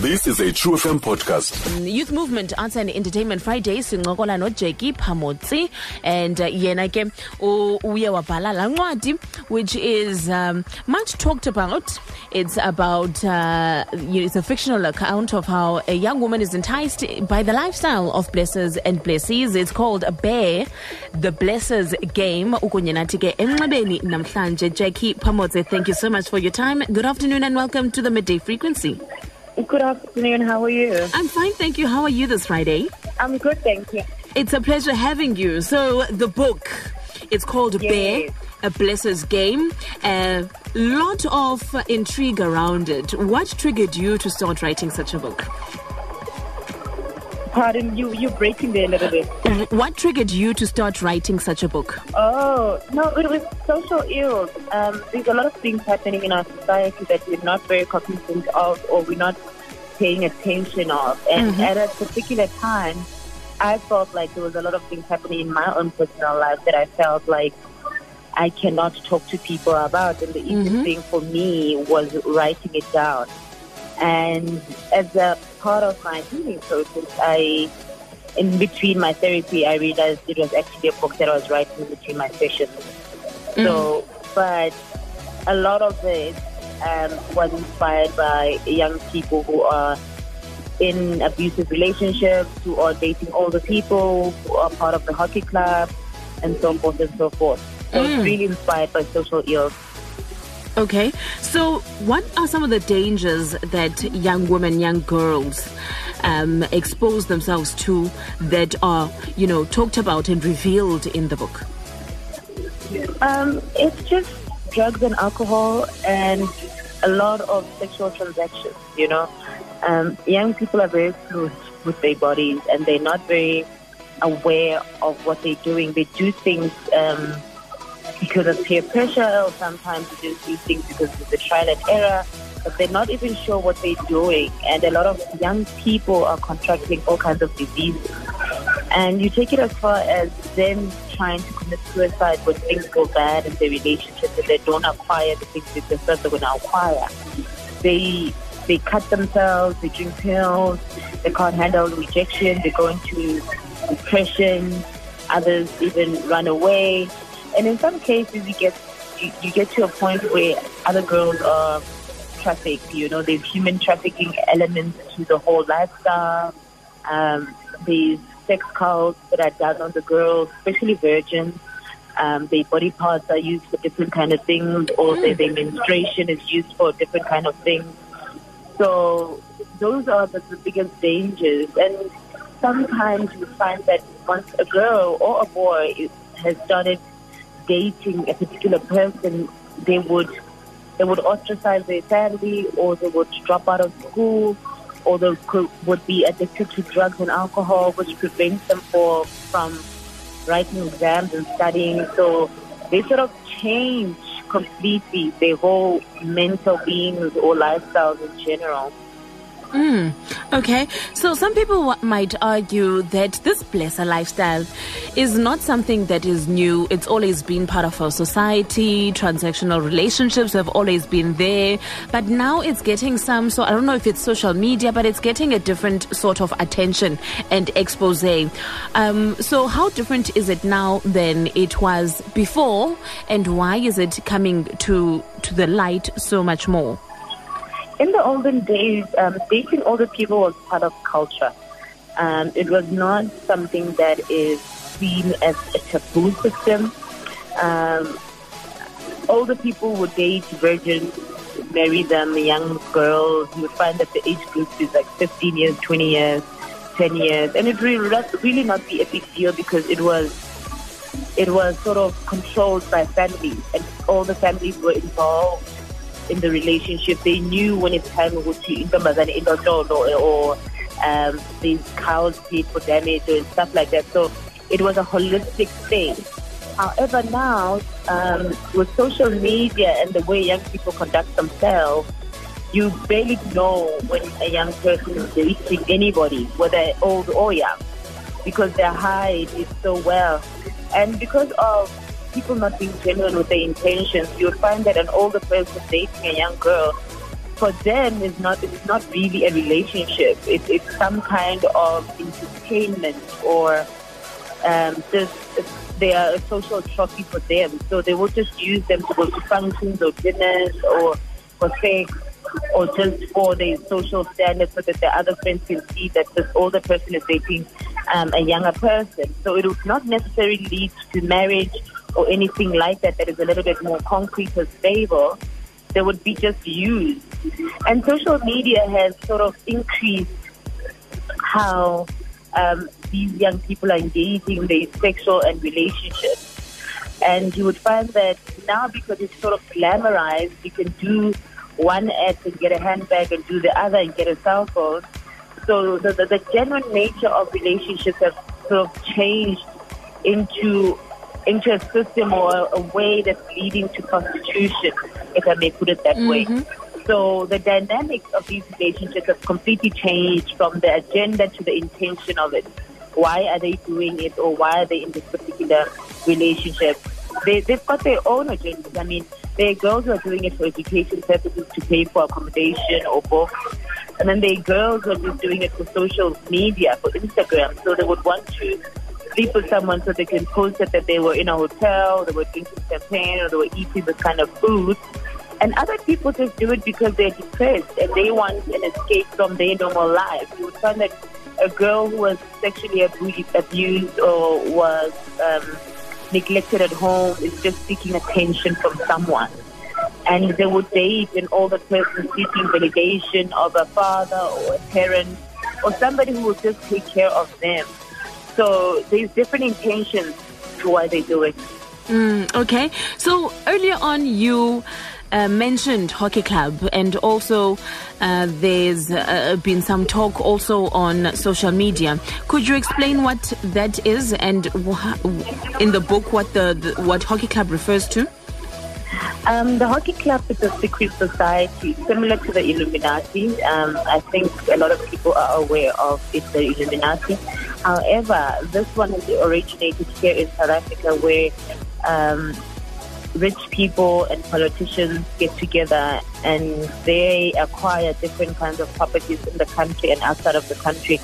This is a True FM podcast. Youth Movement Arts and Entertainment Friday sincokola noJackie Phamotse. And uh, yena ke uye wabhala la ncwadi which is um, much talked about. It's about uh, it's a fictional account of how a young woman is enticed by the lifestyle of blessers and blessees. It's called Bare the Blessers Game. Ukunye ke enxebeni namhlanje. Jackie Phamotse thank you so much for your time. Good afternoon and welcome to the midday frequency Good afternoon. How are you? I'm fine thank you how are you this Friday I'm good, thank you. It's a pleasure having you. So the book, it's called Bare, a Blesser's Game. A lot of intrigue around it. What triggered you to start writing such a book? Pardon you. You're breaking there a little bit. What triggered you to start writing such a book? Oh no, it was social ills. Um, there's a lot of things happening in our society that we're not very cognizant of, or we're not paying attention of. And at a particular time, I felt like there was a lot of things happening in my own personal life that I felt like I cannot talk to people about. And the easiest thing for me was writing it down. And as a part of my healing process, I, in between my therapy, I realized it was actually a book that I was writing between my sessions. So, but a lot of it um, was inspired by young people who are in abusive relationships, who are dating older people, who are part of the hockey club, and so forth and so forth. So it's really inspired by social ills. Okay, so what are some of the dangers that young women, young girls um, expose themselves to that are, you know, talked about and revealed in the book? Um, it's just drugs and alcohol and a lot of sexual transactions, you know. Um, young people are very fluid with their bodies and they're not very aware of what they're doing. They do things um, because of peer pressure or sometimes they just do things because of the trial and error, but they're not even sure what they're doing. And a lot of young people are contracting all kinds of diseases. And you take it as far as them trying to commit suicide when things go bad in their relationship and they don't acquire the things that they said they're going to acquire. They they cut themselves, they drink pills, they can't handle rejection, they go into depression, others even run away. And in some cases you get you, you get to a point where other girls are trafficked, you know, there's human trafficking elements to the whole lifestyle. Um, there's sex cults that are done on the girls, especially virgins. Um, their body parts are used for different kind of things, or their, their menstruation is used for different kind of things. So those are the, the biggest dangers. And sometimes you find that once a girl or a boy is, has started dating a particular person, they would they would ostracize their family, or they would drop out of school, or they could, would be addicted to drugs and alcohol, which prevents them for, from writing exams and studying. So they sort of change completely their whole mental beings or lifestyles in general. Okay, so some people might argue that this blesser lifestyle is not something that is new. It's always been part of our society. Transactional relationships have always been there, but now it's getting some. So I don't know if it's social media, but it's getting a different sort of attention and expose. Um, so how different is it now than it was before, and why is it coming to to the light so much more? In the olden days, um, dating older people was part of culture. Um, it was not something that is seen as a taboo system. Um, older people would date virgins, marry them, young girls. You would find that the age group is like 15 years, 20 years, 10 years, and it really really not be a big deal because it was it was sort of controlled by families, and all the families were involved in the relationship. They knew when it's time to intombazane indodolo or um, these cows paid for damage and stuff like that. So it was a holistic thing. However, now um, with social media and the way young people conduct themselves, you barely know when a young person is dating anybody, whether old or young, because they hide it so well. And because of people not being genuine with their intentions, you would find that an older person dating a young girl for them is not it's not really a relationship. It, it's some kind of entertainment or um, just they are a social trophy for them. So they will just use them to go to functions or dinners or for sex or just for their social standards so that their other friends can see that this older person is dating um, a younger person. So it would not necessarily lead to marriage or anything like that that is a little bit more concrete or stable. They would be just used. And social media has sort of increased how um, these young people are engaging in their sexual and relationships. And you would find that now because it's sort of glamorized, you can do one act and get a handbag and do the other and get a cell phone. So the, the, the genuine nature of relationships have sort of changed into into a system or a way that's leading to prostitution, if I may put it that mm-hmm. way. So the dynamics of these relationships have completely changed from the agenda to the intention of it. Why are they doing it or why are they in this particular relationship? They, they've got their own agendas. I mean, there are girls who are doing it for education purposes to pay for accommodation or books. And then there are girls who are just doing it for social media, for Instagram. So they would want to sleep with someone so they can post it that they were in a hotel, they were drinking champagne, or they were eating this kind of food. And other people just do it because they're depressed and they want an escape from their normal life. You would find that a girl who was sexually abused or was um, neglected at home is just seeking attention from someone. And they would date an older person seeking validation of a father or a parent or somebody who will just take care of them. So there's different intentions to why they do it. Mm, okay. So earlier on, you uh, mentioned Hockey Club, and also uh, there's uh, been some talk also on social media. Could you explain what that is, and wh- in the book what the, the, what Hockey Club refers to? Um, the Hockey Club is a secret society similar to the Illuminati. Um, I think a lot of people are aware of it, the Illuminati. However, this one has originated here in South Africa, where um, rich people and politicians get together and they acquire different kinds of properties in the country and outside of the country.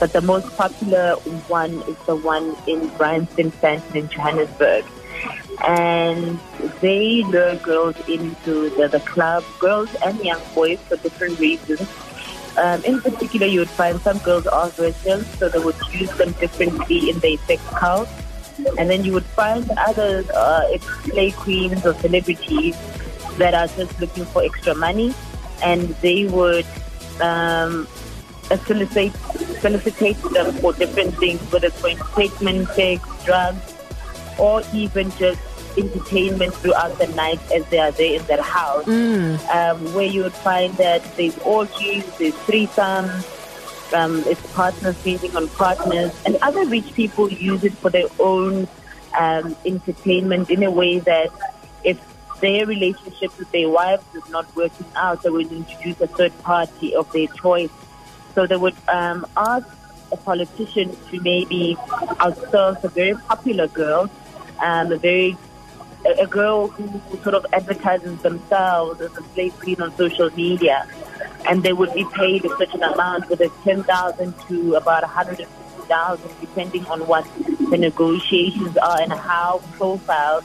But the most popular one is the one in Bryanston Sandton in Johannesburg. And they lure girls into the, the club, girls and young boys for different reasons. Um, in particular, you would find some girls are virgins, so they would use them differently in their sex cult. And then you would find other uh, play queens or celebrities that are just looking for extra money, and they would um, solicit solicitate them for different things, whether it's for entertainment, sex, drugs, or even just entertainment throughout the night as they are there in their house, mm. um, where you would find that there's orgies, there's threesomes, um, its partners changing on partners, and other rich people use it for their own um, entertainment in a way that if their relationship with their wives is not working out, they would introduce a third party of their choice. So they would um, ask a politician to maybe outsource a very popular girl, um, a very a girl who sort of advertises themselves as a slay queen on social media and they would be paid a certain amount, whether it's 10000 to about a 150000 depending on what the negotiations are and how profiled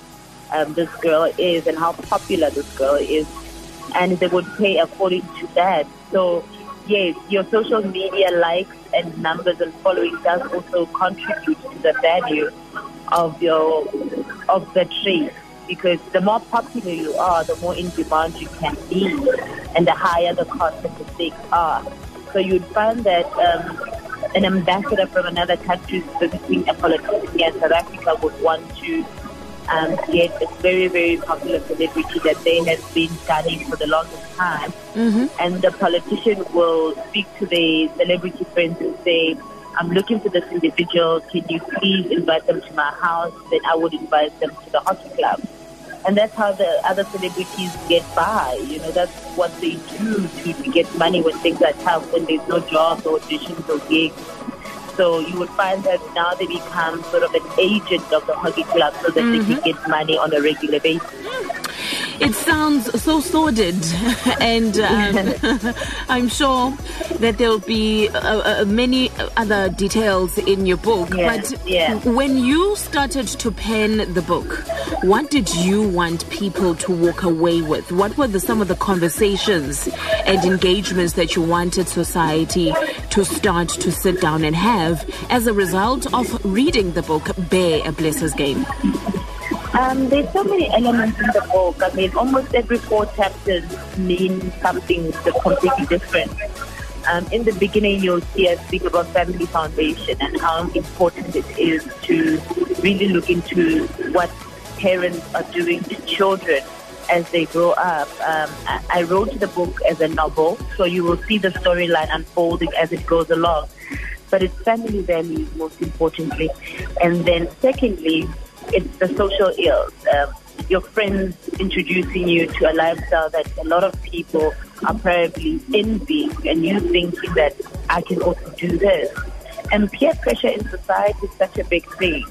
um, this girl is and how popular this girl is. And they would pay according to that. So, yes, your social media likes and numbers and following does also contribute to the value of your of the trade because the more popular you are, the more in demand you can be, and the higher the cost of the stakes are. So you'd find that um, an ambassador from another country visiting a politician in South Africa would want to um, get a very, very popular celebrity that they have been studying for the longest time. Mm-hmm. And the politician will speak to the celebrity friends and say, I'm looking for this individual. Can you please invite them to my house? Then I would invite them to the hockey club. And that's how the other celebrities get by. You know, that's what they do to, to get money when things are tough, when there's no jobs or auditions or gigs. So you would find that now they become sort of an agent of the hockey club so that mm-hmm. they can mm-hmm. get money on a regular basis. It sounds so sordid, and um, I'm sure that there'll be uh, uh, many other details in your book. Yeah, but yeah. when you started to pen the book, what did you want people to walk away with? What were the, some of the conversations and engagements that you wanted society to start to sit down and have as a result of reading the book Bare a Blesser's Game? Um, there's so many elements in the book. I mean, almost every four chapters mean something completely different. Um, in the beginning, you'll see us speak about Family Foundation and how important it is to really look into what parents are doing to children as they grow up. Um, I, I wrote the book as a novel, so you will see the storyline unfolding as it goes along. But it's family values most importantly. And then secondly, it's the social ills. Um, your friends introducing you to a lifestyle that a lot of people are probably envying and you thinking that I can also do this. And peer pressure in society is such a big thing,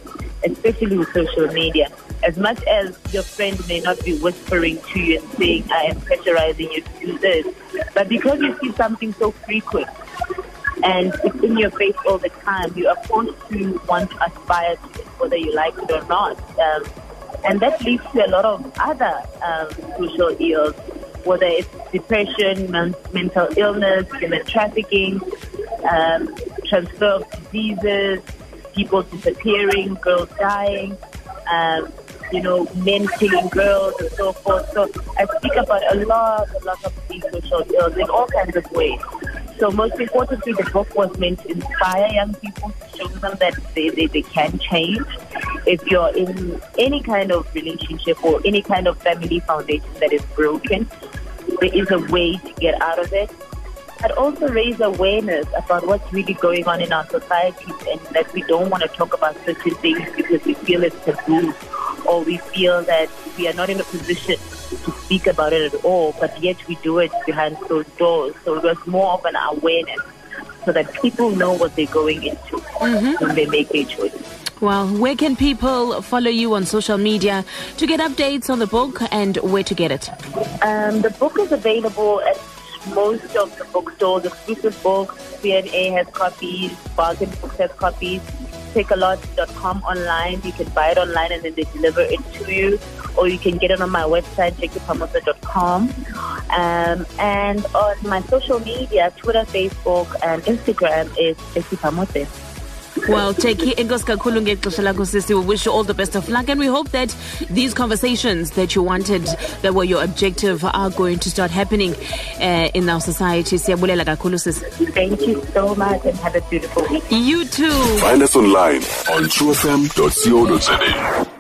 especially with social media. As much as your friend may not be whispering to you and saying, I am pressurizing you to do this, but because you see something so frequent and it's in your face all the time, you are forced to want to aspire to it, whether you like it or not. Um, and that leads to a lot of other um, social ills, whether it's depression, men- mental illness, human trafficking, um, transfer of diseases, people disappearing, girls dying, um, you know, men killing girls and so forth. So I speak about a lot, a lot of these social ills in all kinds of ways. So most importantly, the book was meant to inspire young people them that they, they, they can change. If you're in any kind of relationship or any kind of family foundation that is broken, there is a way to get out of it. But also raise awareness about what's really going on in our societies and that we don't want to talk about certain things because we feel it's taboo or we feel that we are not in a position to speak about it at all, but yet we do it behind closed doors. So it was more of an awareness so that people know what they're going into when they make their choices. Well, where can people follow you on social media to get updates on the book and where to get it? Um, the book is available at most of the bookstores, exclusive books, CNA has copies, Bargain Books has copies, takealot.com online. You can buy it online and then they deliver it to you. Or you can get it on my website, jackiephamotse.com. Um, and on my social media, Twitter, Facebook, and Instagram is Jackie Phamotse. Well, Teki, enkosi kakhulu ngexesha lakho sisi. We wish you all the best of luck and we hope that these conversations that you wanted, that were your objective, are going to start happening uh, in our society. Siyabulela kakhulu sisi. Thank you so much and have a beautiful week. You too. Find us online on truefm.co.za.